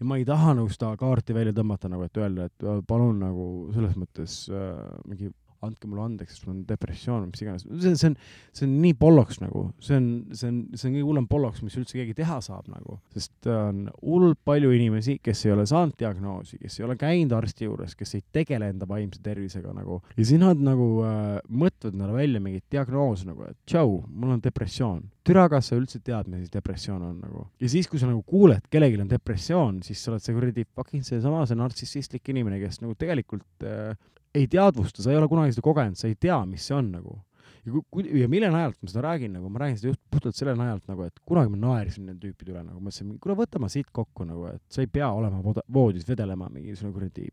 ja ma ei taha nagu seda kaarti välja tõmmata nagu, et öelda, et palun nagu selles mõttes äh, mingi andke mulle andeks, sest mul on depressioon või mis iganes, see, see on, see on nii polloks nagu, see on, see on, see on kõige hullem polloks, mis üldse keegi teha saab nagu, sest äh, on hullult palju inimesi, kes ei ole saanud diagnoosi, kes ei ole käinud arsti juures, kes ei tegele enda vaimse tervisega nagu ja siis nad nagu äh, mõtlevad endale välja mingit diagnoosi nagu, et tšau, mul on depressioon. türa, kas sa üldse tead, mis depressioon on nagu? ja siis, kui sa nagu kuuled, kellelgi on depressioon, siis sa oled see kuradi fucking seesama, see nartsissistlik inimene, kes nagu tegelikult äh, ei teadvusta, sa ei ole kunagi seda kogenud, sa ei tea, mis see on nagu. ja kui, ja mille najalt ma seda räägin nagu, ma räägin seda just puhtalt selle najalt nagu, et kunagi ma naersin nende tüüpide üle nagu, mõtlesin, kuule võta ma siit kokku nagu, et sa ei pea olema voodis vedelema mingisugune kuradi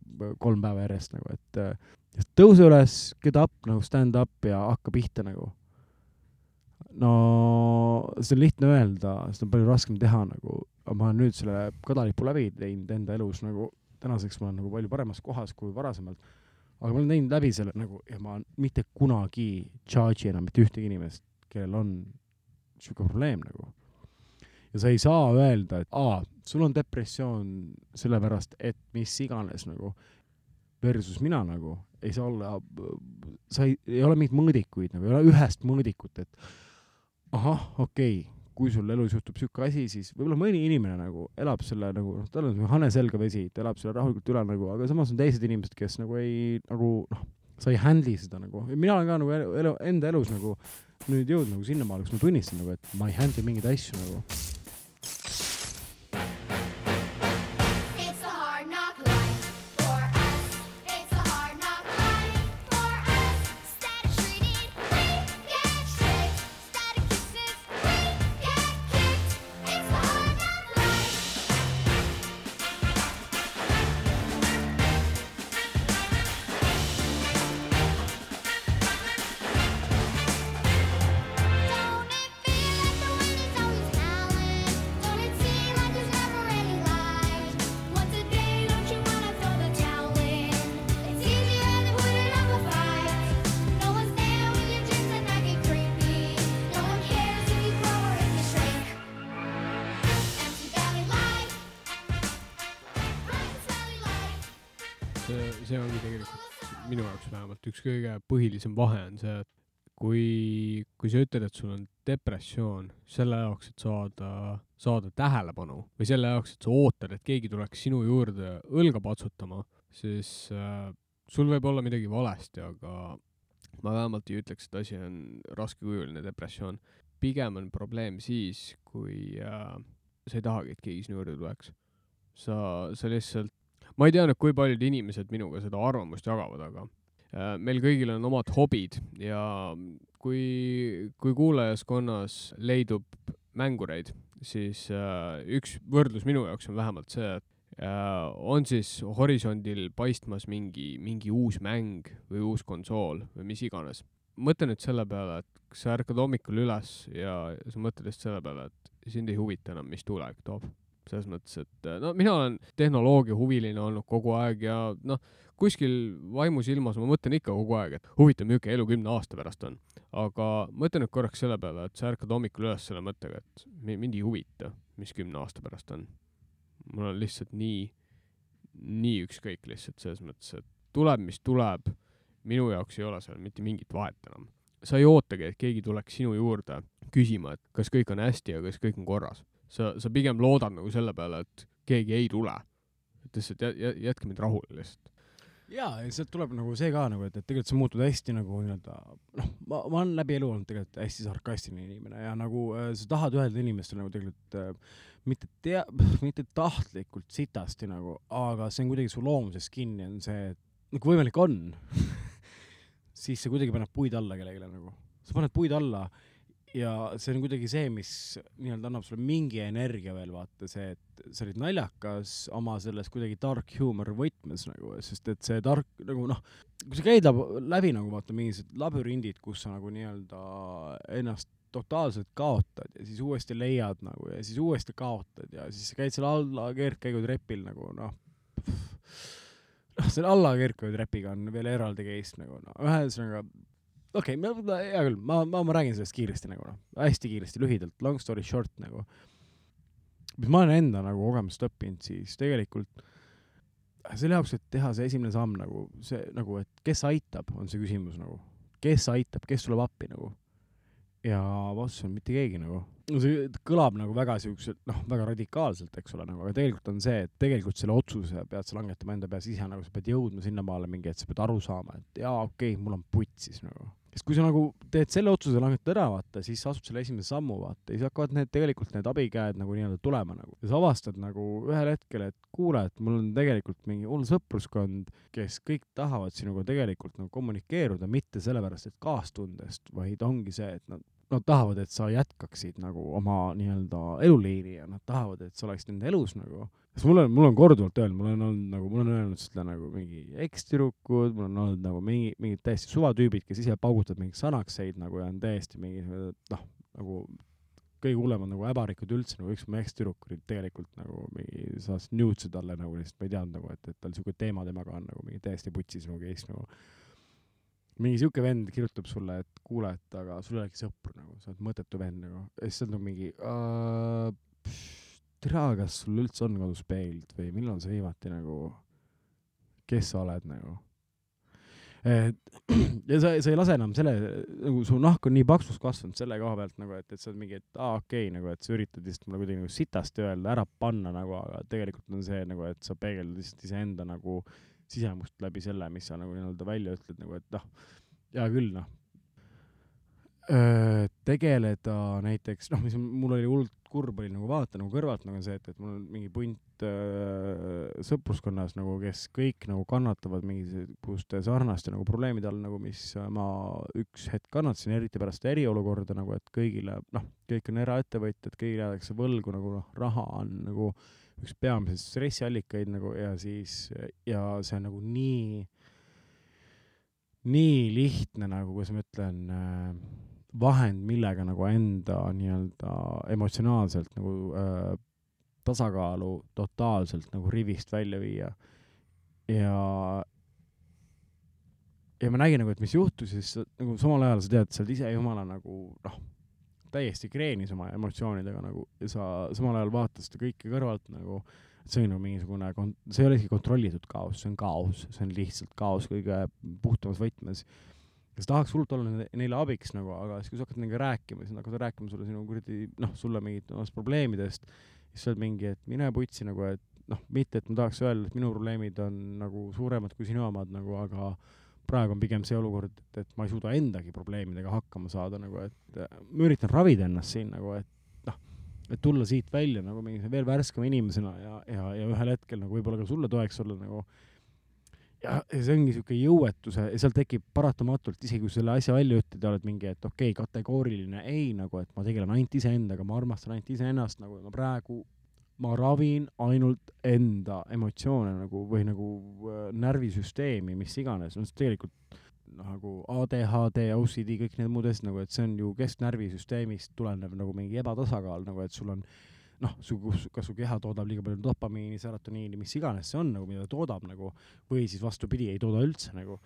kolm päeva järjest nagu, et äh, tõuse üles, get up nagu stand up ja hakka pihta nagu. no see on lihtne öelda, seda on palju raskem teha nagu, ma olen nüüd selle kadalipu läbi teinud enda elus nagu, tänaseks ma olen nagu palju paremas kohas kui varasemalt aga ma olen teinud läbi selle nagu ja ma mitte kunagi charge'i enam mitte ühtegi inimest, kellel on sihuke probleem nagu. ja sa ei saa öelda, et aa, sul on depressioon sellepärast, et mis iganes nagu, versus mina nagu ei saa olla, sa ei, ei ole mingeid mõõdikuid nagu, ei ole ühest mõõdikut, et ahah, okei okay,, kui sul elus juhtub sihuke asi, siis võib-olla mõni inimene nagu elab selle nagu, noh, tal on hane selga vesi, ta elab selle rahulikult üle nagu, aga samas on teised inimesed, kes nagu ei nagu noh, sa ei handle'i seda nagu, mina olen ka nagu elu, elu, enda elus nagu nüüd jõudnud nagu sinnamaale, kus ma tunnistan nagu, et ma ei handle'i mingeid asju nagu. Minu jaoks vähemalt üks kõige põhilisem vahe on see, et kui, kui sa ütled, et sul on depressioon selle jaoks, et saada, saada tähelepanu või selle jaoks, et sa ootad, et keegi tuleks sinu juurde õlga patsutama, siis äh, sul võib olla midagi valesti, aga ma vähemalt ei ütleks, et asi on raskekujuline depressioon. pigem on probleem siis, kui äh, sa ei tahagi, et keegi sinu juurde tuleks. sa, sa lihtsalt ma ei tea nüüd, kui paljud inimesed minuga seda arvamust jagavad, aga äh, meil kõigil on omad hobid ja kui, kui kuulajaskonnas leidub mängureid, siis äh, üks võrdlus minu jaoks on vähemalt see, et äh, on siis horisondil paistmas mingi, mingi uus mäng või uus konsool või mis iganes. mõtle nüüd selle peale, et kas sa ärkad hommikul üles ja sa mõtled just selle peale, et sind ei huvita enam, mis tulevik toob selles mõttes, et äh, no mina olen tehnoloogia huviline olnud kogu aeg ja noh, kuskil vaimusilmas ma mõtlen ikka kogu aeg, et huvitav, milline elu kümne aasta pärast on. aga mõtle nüüd korraks selle peale, et sa ärkad hommikul üles selle mõttega, et mi- mind ei huvita, mis kümne aasta pärast on. mul on lihtsalt nii, nii ükskõik lihtsalt selles mõttes, et tuleb, mis tuleb, minu jaoks ei ole seal mitte mingit vahet enam. sa ei ootagi, et keegi tuleks sinu juurde küsima, et kas kõik on hästi ja kas kõik on korras sa, sa pigem loodad nagu selle peale, et keegi ei tule. et lihtsalt jä- jä- jätke mind rahule lihtsalt. jaa, ja sealt tuleb nagu see ka nagu, et, et tegelikult sa muutud hästi nagu nii-öelda noh, ma, ma olen läbi elu olnud tegelikult hästi sarkastiline inimene ja nagu äh, sa tahad öelda inimestele nagu tegelikult äh, mitte tea-, mitte tahtlikult sitasti nagu, aga see on kuidagi su loomuses kinni, on see, et no kui võimalik on, siis sa kuidagi paned puid alla kellelegi nagu. sa paned puid alla ja see on kuidagi see, mis nii-öelda annab sulle mingi energia veel, vaata see, et sa olid naljakas oma selles kuidagi dark humor võtmes nagu, sest et see dark nagu noh, kui sa käid läbi nagu vaata mingisugused labürindid, kus sa nagu nii-öelda ennast totaalselt kaotad ja siis uuesti leiad nagu ja siis uuesti kaotad ja siis käid seal alla keerdkäigutrepil nagu noh, noh selle alla keerdkäigutrepiga on veel eraldi case nagu noh, ühesõnaga okei okay,, hea küll, ma, ma, ma räägin sellest kiiresti nagu noh, hästi kiiresti, lühidalt, long story short nagu. mis ma olen enda nagu kogemust õppinud, siis tegelikult selle jaoks, et teha see esimene samm nagu see nagu, et kes aitab, on see küsimus nagu. kes aitab, kes tuleb appi nagu. ja vastus on mitte keegi nagu. no see kõlab nagu väga siukselt, noh, väga radikaalselt, eks ole, nagu, aga tegelikult on see, et tegelikult selle otsuse pead sa langetama enda peas ise nagu, sa pead jõudma sinnamaale mingi, et sa pead aru saama, et jaa, okei okay,, mul on putsis nagu. Sest kui sa nagu teed selle otsuse, langetad ära, vaata, siis astud selle esimese sammu, vaata, ja siis hakkavad need tegelikult need abikäed nagu nii-öelda tulema nagu. ja sa avastad nagu ühel hetkel, et kuule, et mul on tegelikult mingi hull sõpruskond, kes kõik tahavad sinuga tegelikult nagu kommunikeeruda, mitte sellepärast, et kaastundest, vaid ongi see, et nad Nad tahavad, et sa jätkaksid nagu oma nii-öelda eluliini ja nad tahavad, et sa oleksid nende elus nagu. sest mul on, mul on korduvalt öelnud, mul on olnud nagu, mul on öelnud seda nagu mingi ekstüdrukud, mul on olnud nagu mingi, mingid täiesti suvatüübid, kes ise paugutavad mingeid sanakseid nagu ja on täiesti mingi noh, nagu kõige hullemad nagu äbarikud üldse, nagu üks mu ekstüdruk oli tegelikult nagu mingi, saatis nudes'e talle nagu lihtsalt, ma ei teadnud nagu, et, et tal siuke teema temaga on nagu mingi täiesti putsis nagu case nagu. Mingi siuke vend kirjutab sulle, et kuule, et aga sul ei olegi sõpru nagu, sa oled mõttetu vend nagu, ja siis sa oled nagu mingi tere, kas sul üldse on kodus peeglit või millal sa viimati nagu, kes sa oled nagu? et ja sa, sa ei lase enam selle, nagu su nahk on nii paksuks kasvanud selle koha pealt nagu, et, et sa oled mingi, et aa okei okay,, nagu et sa üritad lihtsalt mulle kuidagi nagu sitasti öelda, ära panna nagu, aga tegelikult on see nagu, et sa peegeldad lihtsalt iseenda nagu sisemust läbi selle, mis sa nagu nii-öelda välja ütled nagu, et noh, hea küll noh. tegeleda näiteks noh, mis mul oli hullult kurb oli nagu vaata nagu kõrvalt nagu see, et, et mul on mingi punt öö, sõpruskonnas nagu, kes kõik nagu kannatavad mingisuguste sarnaste nagu probleemide all nagu, mis ma üks hetk kannatasin, eriti pärast eriolukorda nagu, et kõigile noh, kõik on eraettevõtjad, kõigile jäädakse võlgu nagu noh, raha on nagu üks peamiseid stressiallikaid nagu ja siis ja see on nagu nii nii lihtne nagu, kuidas ma ütlen äh,, vahend, millega nagu enda nii-öelda emotsionaalselt nagu äh, tasakaalu totaalselt nagu rivist välja viia. ja, ja ma nägin nagu, et mis juhtus ja siis nagu samal ajal sa tead, sa oled ise jumala nagu noh, täiesti kreenis oma emotsioonidega nagu ja sa samal ajal vaatad seda kõike kõrvalt nagu, et see on nagu mingisugune see ei ole isegi kontrollitud kaos, see on kaos, see on lihtsalt kaos kõige puhtamas võtmes. ja sa tahaks hullult olla neile abiks nagu, aga siis kui sa hakkad nendega rääkima, siis nad hakkavad rääkima sulle sinu kuradi noh, sulle mingit omast probleemidest, siis sa oled mingi, et mine putsi nagu, et noh, mitte et ma tahaks öelda, et minu probleemid on nagu suuremad kui sinu omad nagu, aga praegu on pigem see olukord, et, et ma ei suuda endagi probleemidega hakkama saada nagu, et äh, ma üritan ravida ennast siin nagu, et noh, et tulla siit välja nagu mingi veel värskema inimesena ja, ja, ja ühel hetkel nagu võib-olla ka sulle toeks olla nagu. Ja, ja see ongi siuke jõuetuse ja seal tekib paratamatult, isegi kui selle asja välja ütled ja oled mingi, et okei okay,, kategooriline ei nagu, et ma tegelen ainult iseendaga, ma armastan ainult iseennast nagu, ma praegu ma ravin ainult enda emotsioone nagu või nagu äh, närvisüsteemi, mis iganes, no see tegelikult nagu ADHD, OCD, kõik need muud asjad nagu, et see on ju kesknärvisüsteemist tulenev nagu mingi ebatasakaal nagu, et sul on noh, su, kas su keha toodab liiga palju dopamiini, serotoniini, mis iganes see on nagu, mida ta toodab nagu, või siis vastupidi, ei tooda üldse nagu.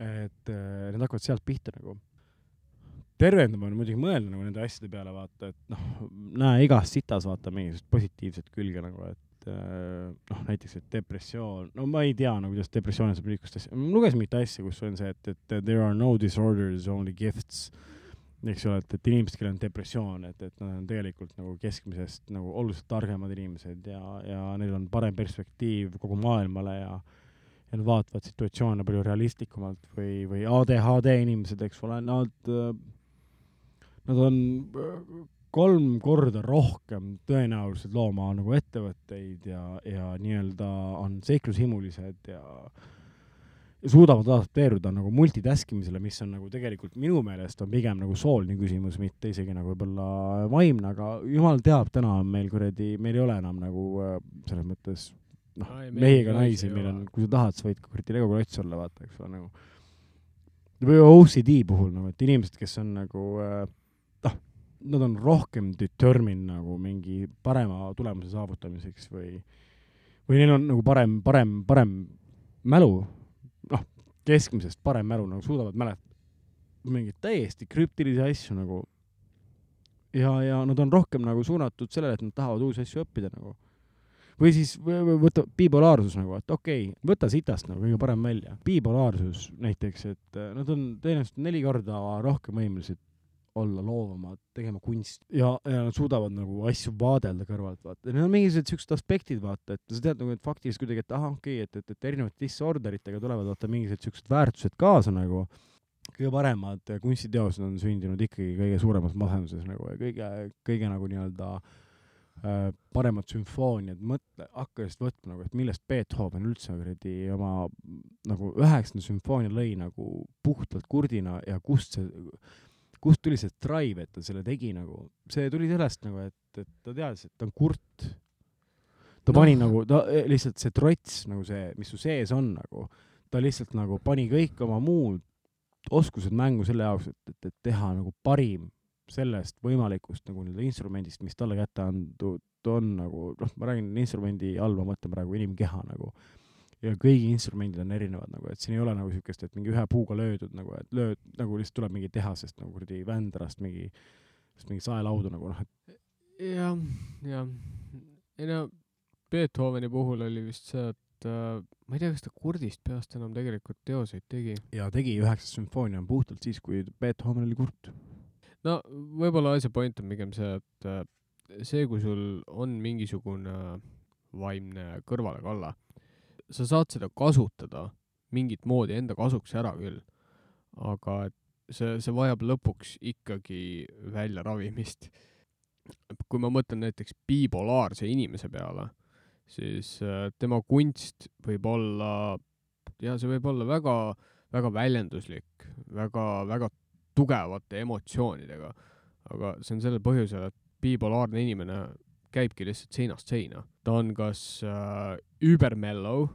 et äh, need hakkavad sealt pihta nagu. Tervendama on muidugi mõelda nagu nende asjade peale, vaata, et noh, näe igas sitas vaata mingisugust positiivset külge nagu, et äh, noh, näiteks, et depressioon, no ma ei tea nagu, kuidas depressiooni saab niisugust asja, ma lugesin mingit asja, kus on see, et, et there are no disorders, only gifts. Eks ole, et, et inimesed, kellel on depressioon, et, et nad on tegelikult nagu keskmisest nagu oluliselt targemad inimesed ja, ja neil on parem perspektiiv kogu maailmale ja ja nad vaatavad situatsioone palju realistlikumalt või, või ADHD inimesed, eks ole, nad, nad on äh, kolm korda rohkem tõenäoliselt looma nagu ettevõtteid ja, ja nii-öelda on seiklushimulised ja ja suudavad adapteeruda nagu multitask imisele, mis on nagu tegelikult minu meelest on pigem nagu sooline küsimus, mitte isegi nagu võib-olla vaimne, aga jumal teab, täna on meil kuradi, meil ei ole enam nagu äh, selles mõttes noh mehi ega naisi naisi, ei meil on, kui sa tahad, sa võid kuradi Lego klots olla, vaata, eks ole, nagu. või OCD puhul nagu, et inimesed, kes on nagu äh, nad on rohkem determined nagu mingi parema tulemuse saavutamiseks või või neil on nagu parem, parem, parem mälu, noh, keskmisest parem mälu, nagu suudavad mäletada mingeid täiesti krüptilisi asju nagu ja, ja nad on rohkem nagu suunatud sellele, et nad tahavad uusi asju õppida nagu. või siis võ- võ- võta bipolaarsus nagu, et okei okay,, võta sitast nagu kõige parem välja. bipolaarsus näiteks, et äh, nad on tõenäoliselt neli korda rohkem võimelised olla loovamad, tegema kunsti ja, ja nad suudavad nagu asju vaadelda kõrvalt, vaata. Need on mingisugused siuksed aspektid, vaata, et sa tead nagu, et faktiliselt kuidagi, et ahah, okei okay,, et, et, et erinevate disorder itega tulevad vaata mingisugused siuksed väärtused kaasa nagu. kõige paremad kunstiteosed on sündinud ikkagi kõige suuremas masenduses nagu ja kõige, kõige nagu nii-öelda äh, paremad sümfooniad, mõtle, hakka just võtma nagu, et millest Beethoven üldse kuradi oma nagu üheksanda sümfoonia lõi nagu puhtalt kurdina ja kust see kust tuli see drive, et ta selle tegi nagu, see tuli sellest nagu, et, et ta teadis, et ta on kurt. ta Noh. pani nagu, ta eh, lihtsalt see trots nagu see, mis su sees on nagu, ta lihtsalt nagu pani kõik oma muud oskused mängu selle jaoks, et, et, et teha nagu parim sellest võimalikust nagu nii-öelda instrumendist, mis talle kätte antud on nagu, noh, ma räägin instrumendi all, ma mõtlen praegu inimkeha nagu. Ja kõigi instrumendid on erinevad nagu, et siin ei ole nagu siukest, et mingi ühe puuga löödud nagu, et lööd nagu lihtsalt tuleb mingi tehasest nagu kuradi Vändrast mingi, mingi saelaudu nagu noh, et jah, jah. ei no Beethoveni puhul oli vist see, et äh, ma ei tea, kas ta kurdist peast enam tegelikult teoseid tegi. ja tegi üheksas sümfoonia on puhtalt siis, kui Beethoven oli kurt. no võib-olla asja point on pigem see, et äh, see, kui sul on mingisugune vaimne kõrvalekalle, sa saad seda kasutada mingit moodi enda kasuks ära küll, aga et see, see vajab lõpuks ikkagi väljaravimist. kui ma mõtlen näiteks bipolaarse inimese peale, siis äh, tema kunst võib olla, ja see võib olla väga, väga väljenduslik, väga, väga tugevate emotsioonidega. aga see on sellel põhjusel, et bipolaarne inimene käibki lihtsalt seinast seina. ta on kas äh, übermellow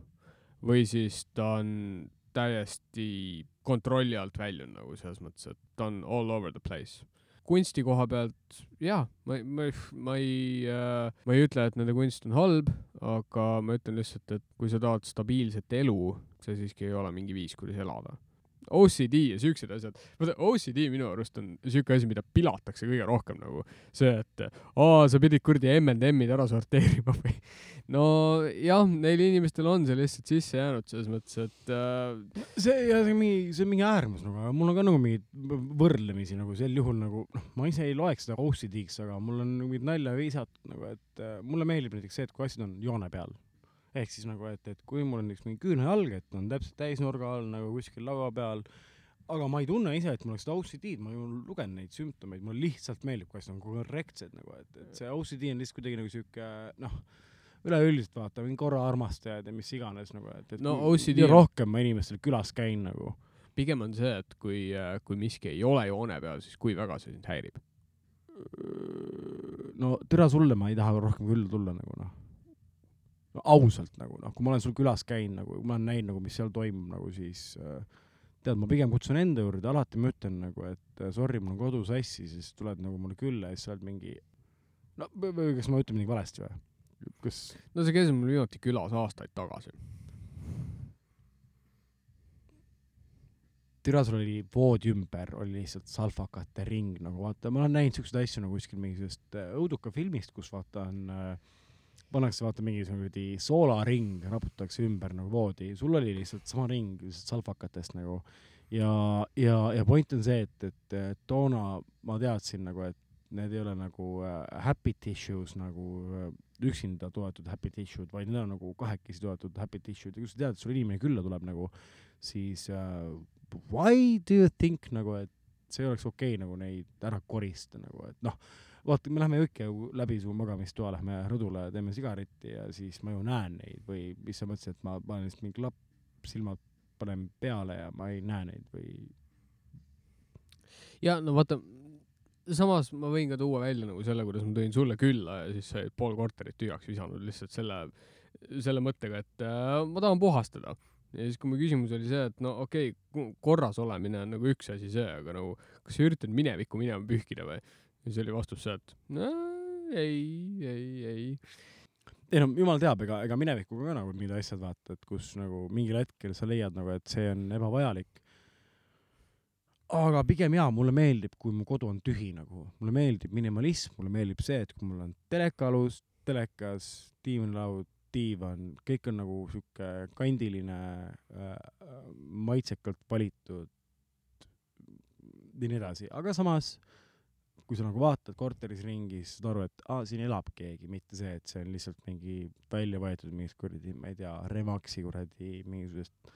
või siis ta on täiesti kontrolli alt väljunud nagu selles mõttes, et ta on all over the place. kunsti koha pealt jaa, ma, ma, ma ei äh,, ma ei ütle, et nende kunst on halb, aga ma ütlen lihtsalt, et kui sa tahad stabiilset elu, see siiski ei ole mingi viis, kuidas elada. OCD ja siuksed asjad, vaata OCD minu arust on siuke asi, mida pilatakse kõige rohkem nagu see, et aa, sa pidid kuradi M&M-id ära sorteerima või no jah, neil inimestel on see lihtsalt sisse jäänud selles mõttes, et äh, see see on mingi, see on mingi äärmus nagu, aga mul on ka nagu mingeid võrdlemisi nagu sel juhul nagu noh, ma ise ei loeks seda OCD-ks, aga mul on mingit nalja visatud nagu, et äh, mulle meeldib näiteks see, et kui asjad on joone peal. Ehk siis nagu, et, et kui mul on näiteks mingi küünlajalg, et on täpselt täisnurga all nagu kuskil laua peal, aga ma ei tunne ise, et mul oleks seda OCD-d, ma ju lugen neid sümptomeid, mulle lihtsalt meeldib, kui asjad on korrektsed nagu, et, et see OCD on lihtsalt kuidagi nagu sihuke noh, üleüldiselt vaata, mingi korra armastajad ja mis iganes nagu, et, et No OCD rohkem ma inimestel külas käin nagu, pigem on see, et kui, kui miski ei ole joone peal, siis kui väga see sind häirib. no türa sulle ma ei taha rohkem külla tulla nagu noh no,. Ausalt nagu noh, kui ma olen sul külas käinud nagu, ma olen näinud nagu, mis seal toimub nagu siis äh, tead, ma pigem kutsun enda juurde, alati ma ütlen nagu, et äh, sorry, mul on kodu sassi, siis tuled nagu mulle külla ja siis sa oled mingi no või kas ma ütlen midagi valesti või? kas no sa käisid mul viimati külas aastaid tagasi. türa sul oli voodi ümber oli lihtsalt salvakate ring nagu vaata, ma olen näinud siukseid asju nagu kuskil mingisugusest äh, õuduka filmist, kus vaata on äh, pannakse vaata mingisugune kuradi soolaring, raputatakse ümber nagu voodi, sul oli lihtsalt sama ring lihtsalt salvakatest nagu. Ja, ja, ja point on see, et, et toona ma teadsin nagu, et need ei ole nagu äh, happy tissues nagu äh, üksinda toodetud happy tissue'd, vaid need on nagu kahekesi toodetud happy tissue'd. Ja kui sa tead, et sul inimene külla tuleb nagu, siis äh, why do you think nagu, et see oleks okei okay, nagu neid ära korista nagu, et noh, vaata, me lähme kõik ju läbi su magamistoa, lähme rõdule, teeme sigareti ja siis ma ju näen neid või mis sa mõtlesid, et ma panen lihtsalt mingi klapp, silmad panen peale ja ma ei näe neid või ja no vaata, samas ma võin ka tuua välja nagu selle, kuidas ma tõin sulle külla ja siis sa olid pool korterit tühjaks visanud lihtsalt selle, selle mõttega, et äh, ma tahan puhastada. ja siis, kui mu küsimus oli see, et no okei okay,, korras olemine on nagu üks asi see, aga nagu kas sa üritad minevikku minema pühkida või? Ja siis oli vastus see, et no, ei, ei, ei. ei no jumal teab, ega, ega minevikuga ka nagu mingid asjad vaata, et kus nagu mingil hetkel sa leiad nagu, et see on ebavajalik. aga pigem jaa, mulle meeldib, kui mu kodu on tühi nagu, mulle meeldib minimalism, mulle meeldib see, et kui mul on telekalus, telekas, diivanilaud, diivan, kõik on nagu sihuke kandiline äh,, maitsekalt valitud ja nii edasi, aga samas kui sa nagu vaatad korteris ringi, siis saad aru, et aa, siin elab keegi, mitte see, et see on lihtsalt mingi välja võetud mingist kuradi, ma ei tea, Remaxi kuradi mingisugusest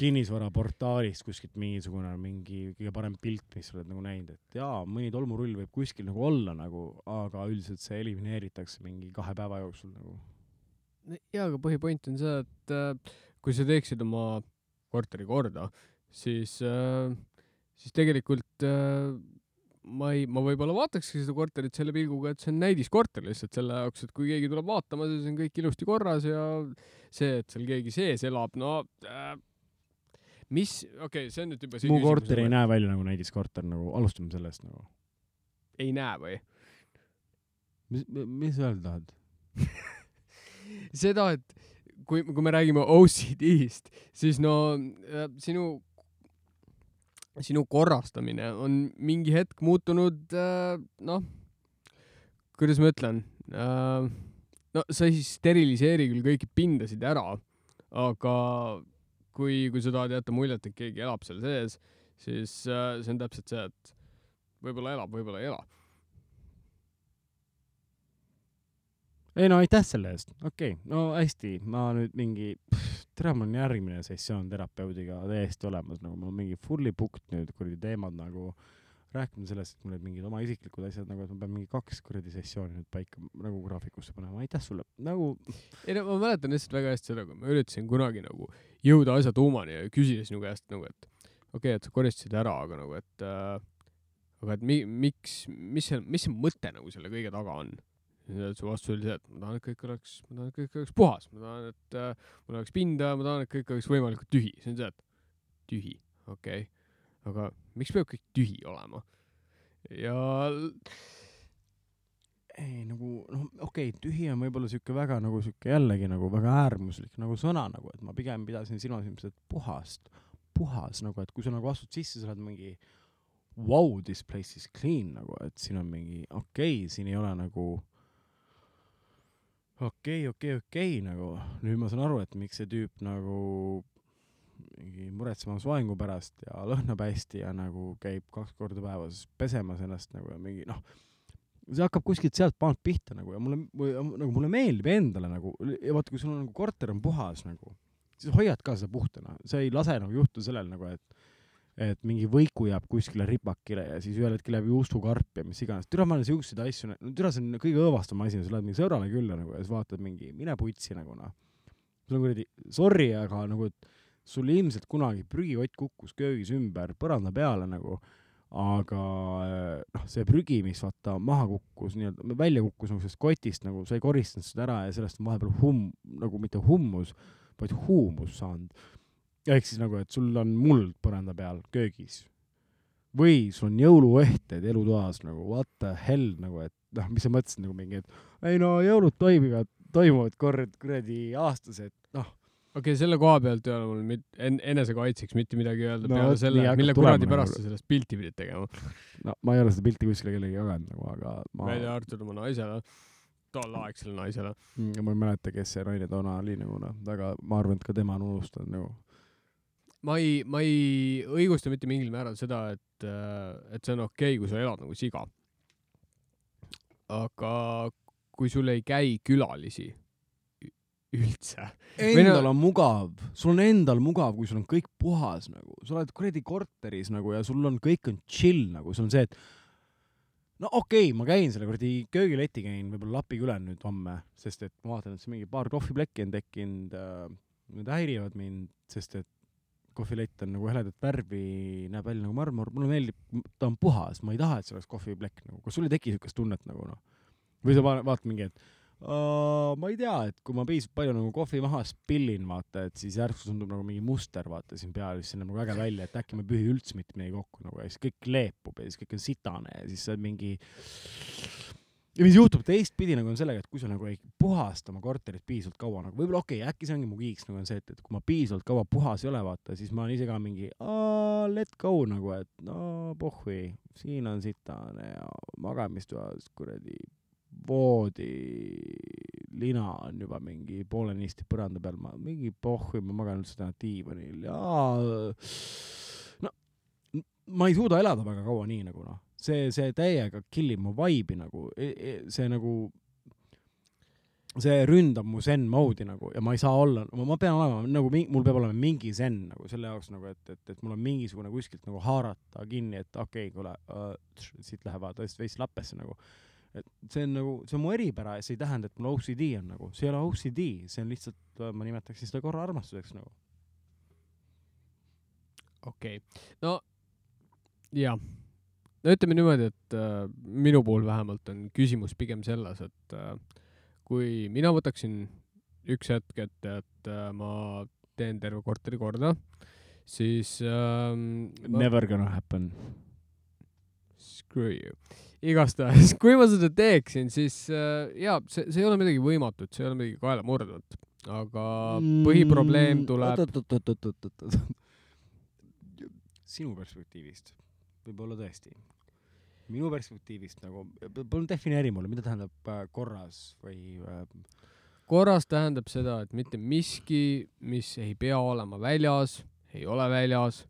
kinnisvaraportaalist kuskilt mingisugune mingi kõige parem pilt, mis sa oled nagu näinud, et jaa, mõni tolmurull võib kuskil nagu olla nagu, aga üldiselt see elimineeritakse mingi kahe päeva jooksul nagu. jaa, aga põhipoint on see, et äh, kui sa teeksid oma korteri korda, siis äh,, siis tegelikult äh, ma ei, ma võib-olla vaatakski seda korterit selle pilguga, et see on näidiskorter lihtsalt selle jaoks, et kui keegi tuleb vaatama, siis on kõik ilusti korras ja see, et seal keegi sees elab, no äh, mis, okei okay,, see on nüüd juba mu korter ei et näe välja nagu näidiskorter nagu, alustame sellest nagu. ei näe või? mis, mis sa öelda tahad? seda, et kui, kui me räägime OCD-st, siis no äh, sinu, sinu korrastamine on mingi hetk muutunud äh, noh, kuidas ma ütlen äh,, no sa ei steriliseeri küll kõiki pindasid ära, aga kui, kui sa tahad jätta muljet, et keegi elab seal sees, siis äh, see on täpselt see, et võib-olla elab, võib-olla ei ela. ei no aitäh selle eest, okei okay., no hästi, ma nüüd mingi, tere, mul on järgmine sessioon terapeudiga täiesti olemas, nagu mul on mingi fully booked nüüd kuradi teemad nagu rääkima sellest, et mul olid mingid oma isiklikud asjad nagu, et ma pean mingi kaks kuradi sessiooni nüüd paika nagu graafikusse panema, aitäh sulle, nagu ei no ma mäletan lihtsalt väga hästi seda, kui ma üritasin kunagi nagu jõuda asja tuumani ja küsida sinu käest nagu, et okei okay,, et sa koristasid ära, aga nagu, et äh, aga et mi-, miks, mis see, mis see mõte nagu selle kõige taga on? Su vastus oli see, et ma tahan, et kõik oleks, ma tahan, et kõik oleks puhas, ma tahan, et äh, mul oleks pinda, ma tahan, et kõik oleks võimalikult tühi. see on see, et tühi, okei okay., aga miks peab kõik tühi olema? ja ei nagu noh, okei okay,, tühi on võib-olla sihuke väga nagu sihuke jällegi nagu väga äärmuslik nagu sõna nagu, et ma pigem pidasin silmas ilmselt puhast, puhas nagu, et kui sa nagu astud sisse, sa oled mingi wow, this place is clean nagu, et siin on mingi okei okay,, siin ei ole nagu okei, okei, okei nagu, nüüd ma saan aru, et miks see tüüp nagu mingi muretsema soengu pärast ja lõhnab hästi ja nagu käib kaks korda päevas pesemas ennast nagu ja mingi noh, see hakkab kuskilt sealt maalt pihta nagu ja mulle, nagu mulle meeldib endale nagu ja vaata, kui sul on nagu korter on puhas nagu, siis hoiad ka seda puhtana, sa ei lase nagu juhtuda sellel nagu, et et mingi võiku jääb kuskile ripakile ja siis ühel hetkel jääb juustukarp ja mis iganes, türa ma olen siukseid asju, no türa see on kõige õõvastavam asi, sa lähed mingi sõbrale külla nagu ja siis vaatad mingi, mine putsi nagu noh. sul on kuradi, sorry, aga nagu, et sul ilmselt kunagi prügikott kukkus köögis ümber põranda peale nagu, aga noh, see prügi, mis vaata maha kukkus, nii-öelda välja kukkus nagu sellest kotist nagu, sa ei koristanud seda ära ja sellest on vahepeal hum-, nagu mitte hummus, vaid huumus saanud. Ehk siis nagu, et sul on muld põranda peal köögis või sul on jõuluõhted elutoas nagu what the hell nagu, et noh, mis sa mõtlesid nagu mingi, et ei no jõulud toimivad, toimuvad kord kuradi aastas, et noh, okei okay,, selle koha pealt ei ole mul mit-, en-, enesekaitseks mitte midagi öelda No peale selle mille kuradi nagu- pärast sa sellest pilti pidid tegema. no ma ei ole seda pilti kuskile kellelegi jaganud nagu, aga ma välja arvatud oma naisele, tolleaegsele naisele. Mm, ma ei mäleta, kes see naine toona oli nagu noh, väga, ma arvan, et ka tema on unustanud nagu. Ma ei, ma ei õigusta mitte mingil määral seda, et, et see on okei okay,, kui sa elad nagu siga. aga kui sul ei käi külalisi üldse, Või no- Endal on mugav, sul on endal mugav, kui sul on kõik puhas nagu, sa oled kuradi korteris nagu ja sul on kõik on chill nagu, sul on see, et no okei okay,, ma käin selle kuradi köögileti käin võib-olla Lapikülel nüüd homme, sest et ma vaatan, et siin mingi paar kohviplekki on tekkinud äh,, need häirivad mind, sest et kohvilett on nagu heledat värvi, näeb välja nagu marmor, mulle meeldib, ta on puhas, ma ei taha, et see oleks kohviplekk nagu, kas sul ei teki siukest tunnet nagu noh? või sa va- vaatad mingi, et uh, ma ei tea, et kui ma piisavalt palju nagu kohvi maha spillin, vaata, et siis järsku tundub nagu mingi muster, vaata siin peal, siis see näeb nagu äge välja, et äkki ma ei pühi üldse mitte midagi kokku nagu ja siis kõik leepub ja siis kõik on sitane ja siis sa oled mingi ja mis juhtub teistpidi nagu on sellega, et kui sa nagu ei puhasta oma korterit piisavalt kaua nagu võib-olla okei okay,, äkki see ongi mu kiiks nagu on see, et, et kui ma piisavalt kaua puhas ei ole, vaata, siis ma olen ise ka mingi let go nagu, et no pohhui, siin on sitane ja magamistoas kuradi voodilina on juba mingi poolenisti põranda peal, ma mingi pohhui, ma magan üldse täna diivanil. Ja no ma ei suuda elada väga kaua nii nagu noh, see, see täiega kill ib mu vibe'i nagu, see nagu, see ründab mu zen mode'i nagu ja ma ei saa olla, ma pean olema nagu, mul peab olema mingi zen nagu selle jaoks nagu, et, et, et mul on mingisugune kuskilt nagu haarata kinni, et okei okay,, kuule uh,, siit lähevad tõesti veits lappesse nagu. et see on nagu, see on mu eripära ja see ei tähenda, et mul OCD on nagu, see ei ole OCD, see on lihtsalt, ma nimetaksin seda korra armastuseks nagu. okei okay., no jah, no ütleme niimoodi, et äh, minu puhul vähemalt on küsimus pigem selles, et äh, kui mina võtaksin üks hetk ette, et äh, ma teen terve korteri korda, siis ma, Never gonna happen. screw you. igastahes, kui ma seda teeksin, siis äh, jaa, see, see ei ole midagi võimatut, see ei ole midagi kaelamurdvat, aga põhiprobleem tuleb, Mm, oot-oot-oot-oot-oot-oot. sinu perspektiivist võib-olla tõesti. Minu perspektiivist nagu, palun defineeri mulle, mida tähendab äh, korras või äh, korras tähendab seda, et mitte miski, mis ei pea olema väljas, ei ole väljas,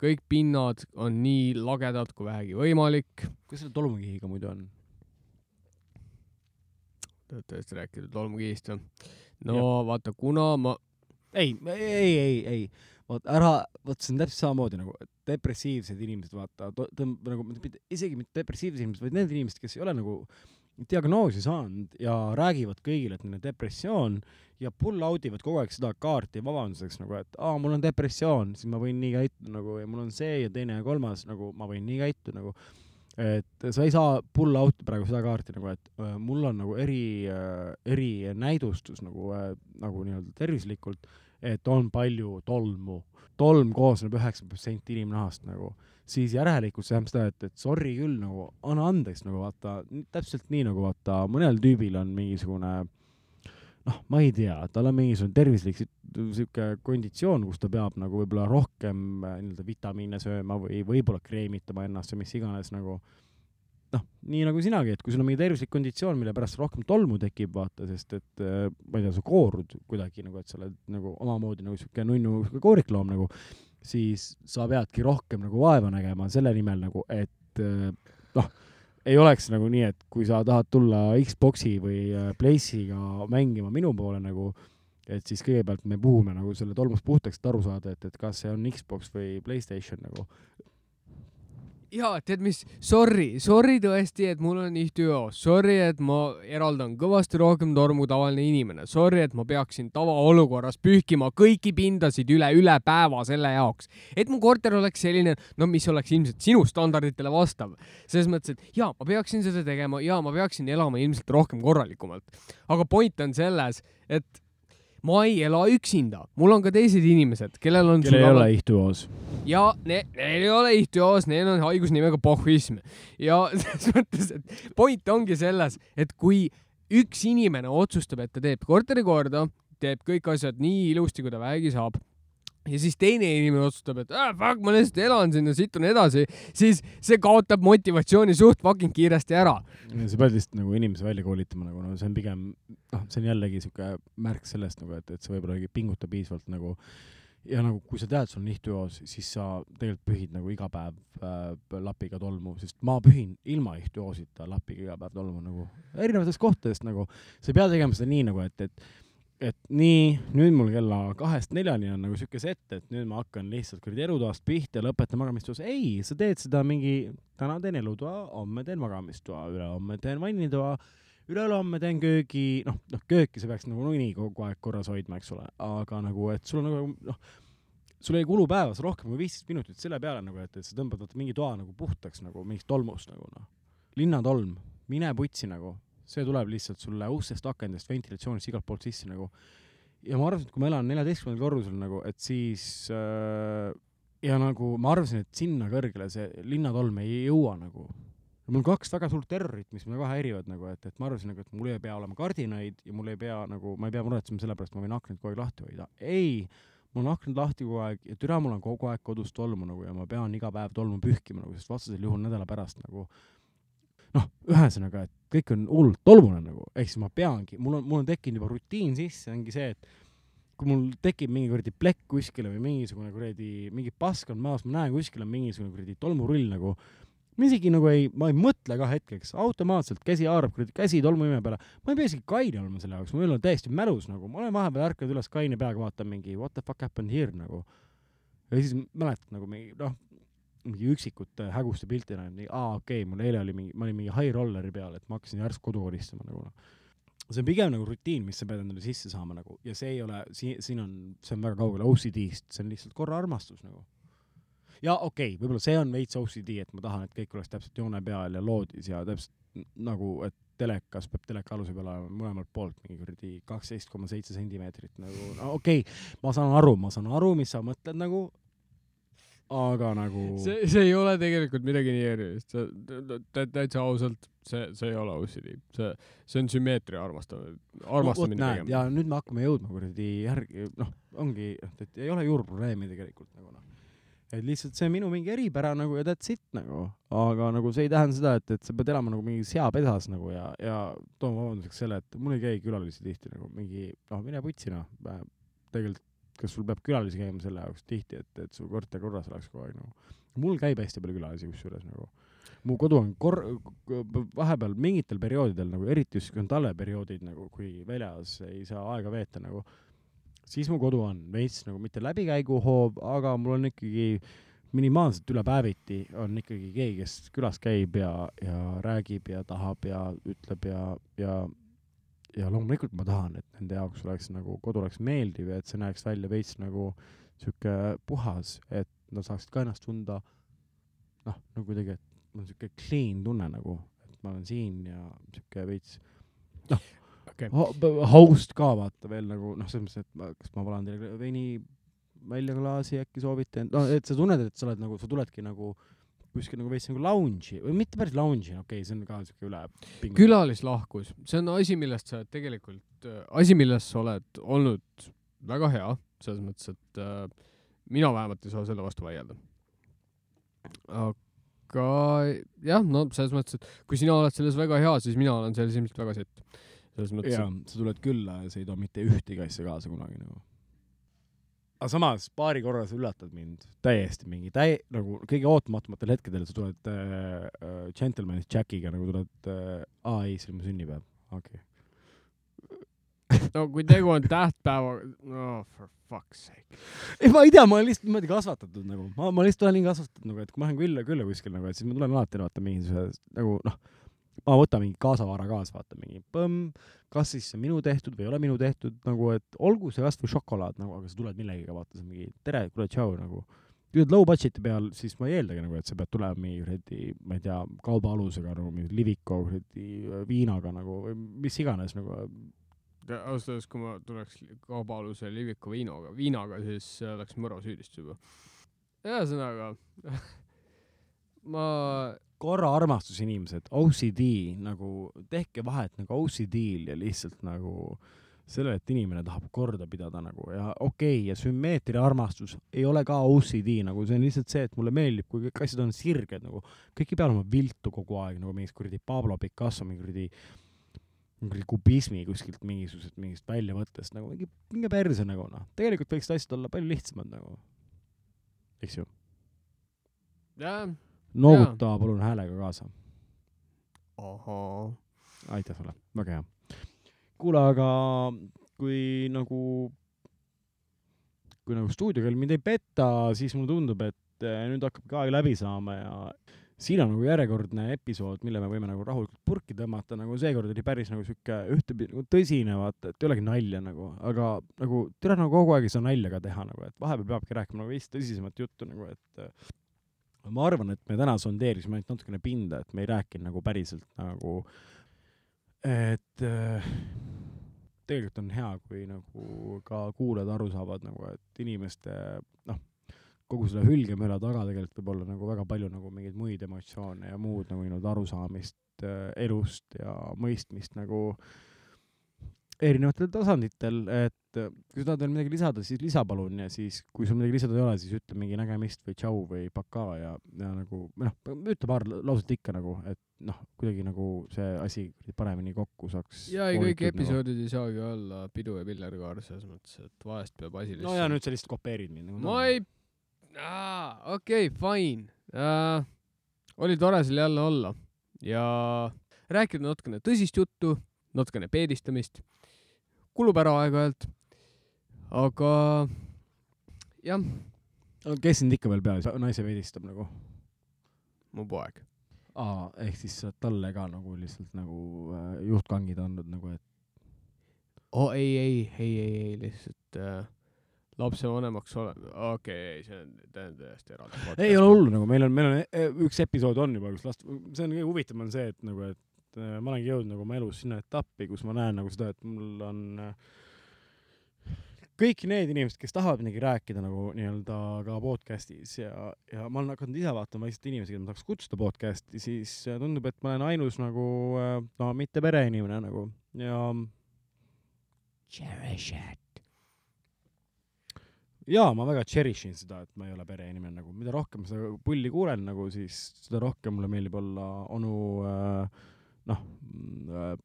kõik pinnad on nii lagedad kui vähegi võimalik. kuidas selle tolmukihiga muidu on? Te olete tõesti rääkinud tolmukihist või? no ja. vaata, kuna ma, ei, ei, ei, ei, vot ära, vot see on täpselt samamoodi nagu depressiivsed inimesed, vaata, tõmb- nagu isegi mitte depressiivsed inimesed, vaid need inimesed, kes ei ole nagu diagnoosi saanud ja räägivad kõigile, et neil on depressioon ja pull out ivad kogu aeg seda kaarti vabanduseks nagu, et aa, mul on depressioon, siis ma võin nii käituda nagu ja mul on see ja teine ja kolmas nagu ma võin nii käituda nagu. et sa ei saa pull out'i praegu seda kaarti nagu, et äh, mul on nagu eri äh,, erinäidustus nagu äh,, nagu nii-öelda tervislikult, et on palju tolmu. tolm koosneb üheksa protsenti inimnahast nagu, siis järelikult see tähendab seda, et, et sorry küll nagu, anna andeks nagu vaata, täpselt nii nagu vaata, mõnel tüübil on mingisugune noh, ma ei tea, tal on mingisugune tervislik sihuke konditsioon, kus ta peab nagu võib-olla rohkem äh, nii-öelda vitamiine sööma või võib-olla kreemitama ennast või mis iganes nagu noh, nii nagu sinagi, et kui sul on mingi tervislik konditsioon, mille pärast rohkem tolmu tekib, vaata, sest et äh, ma ei tea, sa koorud kuidagi nagu, et sa oled nagu omamoodi nagu sihuke nunnu koorikloom nagu, siis sa peadki rohkem nagu vaeva nägema selle nimel nagu, et äh, noh, ei oleks nagu nii, et kui sa tahad tulla Xbox'i või äh, Place'iga mängima minu poole nagu, et siis kõigepealt me puhume nagu selle tolmust puhtaks, et aru saada, et, et kas see on Xbox või Playstation nagu. jaa, tead mis, sorry, sorry tõesti, et mul on ihtüoos, sorry, et ma eraldan kõvasti rohkem tormu kui tavaline inimene, sorry, et ma peaksin tavaolukorras pühkima kõiki pindasid üle, üle päeva selle jaoks, et mu korter oleks selline, no mis oleks ilmselt sinu standarditele vastav. selles mõttes, et jaa, ma peaksin seda tegema ja ma peaksin elama ilmselt rohkem korralikumalt. aga point on selles, et ma ei ela üksinda, mul on ka teised inimesed, kellel on kellel ei ole ihtuoos. Ja ne, neil ei ole ihtüoos, neil on haigus nimega pohhuism ja selles mõttes, et point ongi selles, et kui üks inimene otsustab, et ta teeb korteri korda, teeb kõik asjad nii ilusti, kui ta vähegi saab ja siis teine inimene otsustab, et ah, fuck, ma lihtsalt elan siin ja situn edasi, siis see kaotab motivatsiooni suht fucking kiiresti ära. sa pead lihtsalt nagu inimese välja koolitama nagu, no see on pigem, noh, see on jällegi sihuke märk sellest nagu, et, et sa võib-olla ei pinguta piisavalt nagu ja nagu kui sa tead, sul on ihtüoos, siis sa tegelikult pühid nagu iga päev äh, lapiga tolmu, sest ma pühin ilma ihtüoosita lapiga iga päev tolmu nagu erinevatest kohtadest nagu, sa ei pea tegema seda nii nagu, et, et et nii, nüüd mul kella kahest neljani on nagu siuke set, et nüüd ma hakkan lihtsalt kuradi elutoast pihta ja lõpetan magamistoas. ei, sa teed seda mingi, täna teen elutoa, homme teen magamistoa, ülehomme teen vannitoa, ülehomme teen köögi, noh, noh kööki sa peaks nagu nii kogu aeg korras hoidma, eks ole, aga nagu, et sul on nagu noh, sul ei kulu päevas rohkem kui viisteist minutit selle peale nagu, et, et sa tõmbad vaata mingi toa nagu puhtaks nagu mingist tolmust nagu noh. linnatolm, mine putsi nagu, see tuleb lihtsalt sulle ustest, akendest, ventilatsioonist igalt poolt sisse nagu. ja ma arvasin, et kui ma elan neljateistkümnendal korrusel nagu, et siis äh, ja nagu ma arvasin, et sinna kõrgele see linnatolm ei jõua nagu. Mul on kaks väga suurt terrorit, mis mulle ka häirivad nagu, et, et ma arvasin nagu, et mul ei pea olema kardinaid ja mul ei pea nagu, ma ei pea muretsema selle pärast, ma võin aknaid kogu aeg lahti hoida. ei, mul on aknad lahti kogu aeg ja türa, mul on kogu aeg kodus tolmu nagu ja ma pean iga päev tolmu pühkima nagu, sest vastasel juhul nädala pärast nagu noh, ühesõnaga, et kõik on hullult tolmune nagu, ehk siis ma peangi, mul on, mul on tekkinud juba rutiin sisse, ongi see, et kui mul tekib mingi kuradi plekk kuskile või mingisugune kuradi, mingi pask on maas, ma näen kuskil on mingisugune kuradi tolmurull nagu, ma isegi nagu ei, ma ei mõtle ka hetkeks, automaatselt käsi haarab kuradi käsi tolmuime peale, ma ei pea isegi kaine olema selle jaoks, mul on täiesti mälus nagu, ma olen vahepeal ärkanud üles kaine peaga, vaatan mingi what the fuck happened here nagu. ja siis mäletad nagu mingi noh, mingi üksikute häguste pilti näen, nii aa okei okay,, mul eile oli mingi, ma olin mingi high rolleri peal, et ma hakkasin järsku kodu koristama nagu noh. see on pigem nagu rutiin, mis sa pead endale sisse saama nagu ja see ei ole, siin, siin on, see on väga kaugel OCD-st, see on lihtsalt korra armastus nagu. Ja okei okay,, võib-olla see on veits OCD, et ma tahan, et kõik oleks täpselt joone peal ja loodis ja täpselt nagu, et telekas peab teleka aluse peal olema mõlemalt poolt mingi kuradi kaksteist koma seitse sentimeetrit nagu, no okei okay,, ma saan aru, ma saan aru, mis sa mõtled nagu, aga nagu see, see ei ole tegelikult midagi nii erilist, see, täitsa ausalt, see, see ei ole OCD, see, see on sümmeetria armastamine, armastamine no,. pigem. ja nüüd me hakkame jõudma kuradi järgi, noh, ongi, et ei ole juurprobleemi tegelikult nagu noh. Et lihtsalt see on minu mingi eripära nagu ja that's it nagu, aga nagu see ei tähenda seda, et, et sa pead elama nagu mingi seapesas nagu ja, ja toon vabanduseks selle, et mul ei käi külalisi tihti nagu mingi, noh, mine putsi noh, tegelikult kas sul peab külalisi käima selle jaoks tihti, et, et su korter korras oleks kogu aeg nagu. mul käib hästi palju külalisi kusjuures nagu. mu kodu on kor-, vahepeal mingitel perioodidel nagu, eriti just kui on talveperioodid nagu, kui väljas ei saa aega veeta nagu, siis mu kodu on veits nagu mitte läbikäiguhoov, aga mul on ikkagi minimaalselt üle päeviti on ikkagi keegi, kes külas käib ja, ja räägib ja tahab ja ütleb ja, ja ja loomulikult ma tahan, et nende jaoks oleks nagu kodu oleks meeldiv ja et see näeks välja veits nagu sihuke puhas, et nad saaksid ka ennast tunda. Noh, nagu kuidagi, et mul on sihuke clean tunne nagu, et ma olen siin ja sihuke veits okei, ho- host ka vaata veel nagu noh, selles mõttes, et ma, kas ma valan teile veini välja klaasi äkki soovite, no et sa tunned, et sa oled nagu, sa tuledki nagu kuskil nagu veits nagu lounge'i või mitte päris lounge'i, okei okay,, see on ka siuke üle. külalislahkus, see on asi, millest sa oled tegelikult, asi, milles sa oled olnud väga hea, selles mõttes, et äh, mina vähemalt ei saa selle vastu vaielda. aga jah, no selles mõttes, et kui sina oled selles väga hea, siis mina olen selles ilmselt väga sitt. Selles mõttes, jaa, sa tuled külla ja sa ei too mitte ühtegi asja kaasa kunagi nagu. aga samas paari korra sa üllatad mind täiesti mingi täi-, nagu kõige ootamatumatel hetkedel sa tuled äh, äh, Gentleman's Jackiga nagu tuled äh,, aa ei, see oli mu sünnipäev, okei okay.. no kui tegu on tähtpäevaga, no for fuck's sake. ei, ma ei tea, ma olen lihtsalt niimoodi kasvatatud nagu, ma, ma lihtsalt olen nii kasvatatud nagu, et kui ma lähen külla, külla kuskil nagu, et siis ma tulen alati vaata mingisuguse nagu noh, ma võtan mingi kaasavara kaasa, vaata mingi põmm, kas siis see on minu tehtud või ei ole minu tehtud nagu, et olgu see kasvõi šokolaad nagu, aga sa tuled millegagi, vaata, see on mingi tere, kuule, tšau nagu. kui oled low budget'i peal, siis ma ei eeldagi nagu, et sa pead tulema mingi kuradi, ma ei tea, kaubaalusega nagu mingi Liviko kuradi viinaga nagu või mis iganes nagu. ausalt öeldes, kui ma tuleks kaubaaluse Liviku viinoga, viinaga, siis see oleks mõrvasüüdistus juba. ühesõnaga, ma korra armastus inimesed, OCD nagu, tehke vahet nagu OCD-l ja lihtsalt nagu sellele, et inimene tahab korda pidada nagu ja okei okay,, ja sümmeetria armastus ei ole ka OCD nagu see on lihtsalt see, et mulle meeldib, kui kõik asjad on sirged nagu, kõik ei pea olema viltu kogu aeg nagu mingist kuradi Pablo Picasso mingi kuradi mingi kubismi kuskilt mingisugusest mingist väljavõttest nagu mingi, minge perse nagu noh, tegelikult võiksid asjad olla palju lihtsamad nagu, eks ju. jah, nooguta palun häälega kaasa. Aitäh sulle, väga hea. kuule, aga kui nagu, kui nagu stuudiokell mind ei peta, siis mulle tundub, et eh, nüüd hakkab ka aeg läbi saama ja siin on nagu järjekordne episood, mille me võime nagu rahulikult purki tõmmata, nagu seekord oli päris nagu sihuke ühtepidi nagu tõsine, vaata, et ei olegi nalja nagu, aga nagu tere nagu kogu aeg ei saa nalja ka teha nagu, et vahepeal peabki rääkima nagu veits tõsisemat juttu nagu, et ma arvan, et me täna sondeerisime ainult natukene pinda, et me ei rääkinud nagu päriselt nagu et äh, tegelikult on hea, kui nagu ka kuulajad aru saavad nagu, et inimeste noh, kogu selle hülgemüra taga tegelikult võib olla nagu väga palju nagu mingeid muid emotsioone ja muud nagu nii-öelda arusaamist äh, elust ja mõistmist nagu erinevatel tasanditel, et äh, kui sa tahad veel midagi lisada, siis lisa palun ja siis, kui sul midagi lisada ei ole, siis ütle mingi nägemist või tšau või pakaa ja, ja nagu noh, ütle paar lauset ikka nagu, et noh, kuidagi nagu see asi paremini kokku saaks ja ei, kõik nagu. episoodid ei saagi olla pidu ja pillerkaar selles mõttes, et vahest peab asi no ja nüüd sa lihtsalt kopeerid mind nagu ma ei, okei, fine uh,. oli tore seal jälle olla ja rääkida natukene tõsist juttu, natukene peedistamist, kulub ära aeg-ajalt, aga jah, kes sind ikka veel peale naise veidistab nagu mu poeg. aa ehk siis sa oled talle ka nagu lihtsalt nagu äh, juhtkangid andnud nagu et oh ei, ei, ei, ei, ei lihtsalt äh, lapsevanemaks ole-, okei okay,, ei see on täiesti eraldi. ei ole hullu nagu meil on meil on e- üks episood on juba kus last see on kõige huvitavam on see et nagu et äh, ma olengi jõudnud nagu oma elus sinna etappi kus ma näen nagu seda et mul on äh, kõik need inimesed kes tahavad midagi rääkida nagu nii-öelda ka podcast'is ja ja ma olen hakanud ise vaatama lihtsalt inimesi keda ma tahaks kutsuda podcast'i siis äh, tundub et ma olen ainus nagu no mitte pereinimene nagu ja cherish it. Jaa, ma väga cherish in seda, et ma ei ole pereinimene nagu, mida rohkem ma seda pulli kuulen nagu, siis seda rohkem mulle meeldib olla onu äh, noh äh,,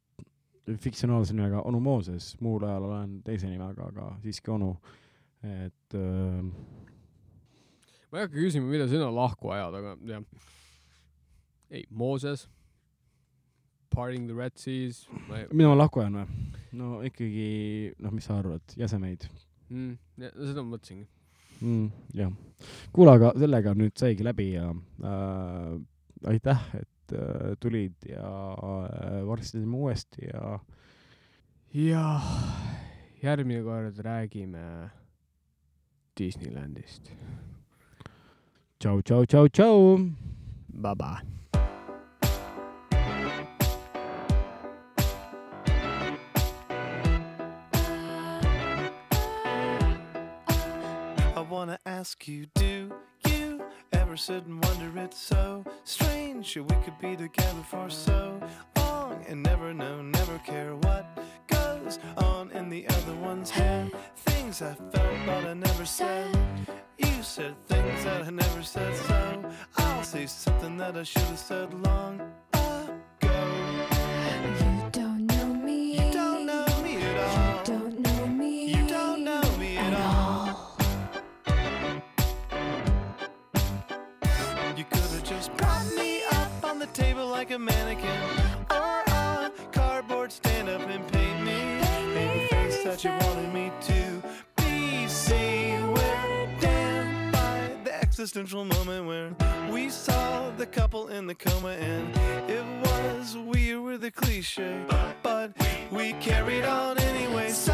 fiktsionaalse nimega onu Mooses, muul ajal olen teise nimega, aga siiski onu. et äh, ma ei hakka küsima, mida sina lahku ajad, aga jah. ei, Mooses, Parting the Red Seas, ma ei mida ma lahku ajan või? no ikkagi, noh, mis sa arvad, jäsemeid mm,, seda ma mõtlesingi. mm,? jah. kuule, aga sellega nüüd saigi läbi ja äh, aitäh, et tulid ja äh, varsti teeme uuesti ja ja järgmine kord räägime Disneylandist. tšau, tšau, tšau, tšau. Bye bye. I wanna ask you, do ever sit and wonder it's so strange that we could be together for so long and never know, never care what goes on in the other one's head? Things I felt but I never said. You said things that I never said, so I'll say something that I should have said long existential moment where We saw the couple in the coma and It was we were the cliche But we carried on anyway. So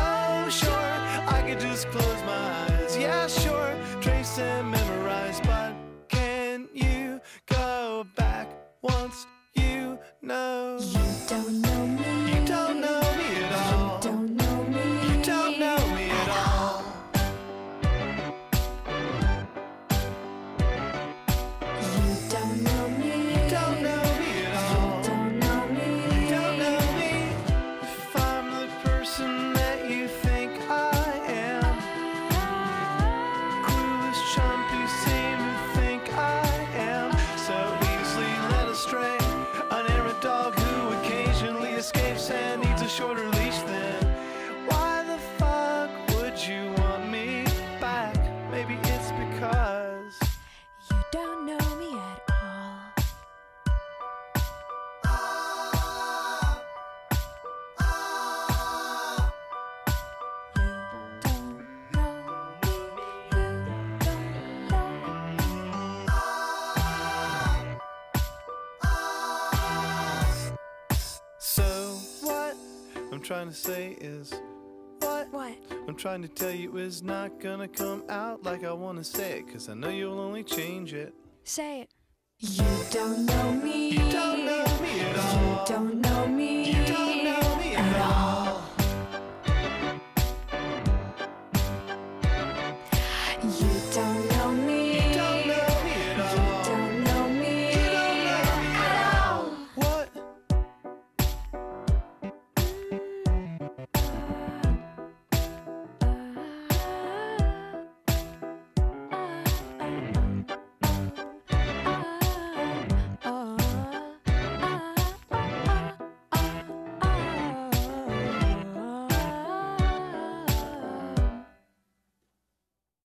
sure, I could just close my eyes. Yeah, sure, trace and memorize But can you go back once you know? You don't know trying to say is what what? I'm trying to tell you is not gonna come out like I wanna say it, cause I know you'll only change it. Say it. You don't know me. You don't know me at all. You don't know me. You don't know me at all.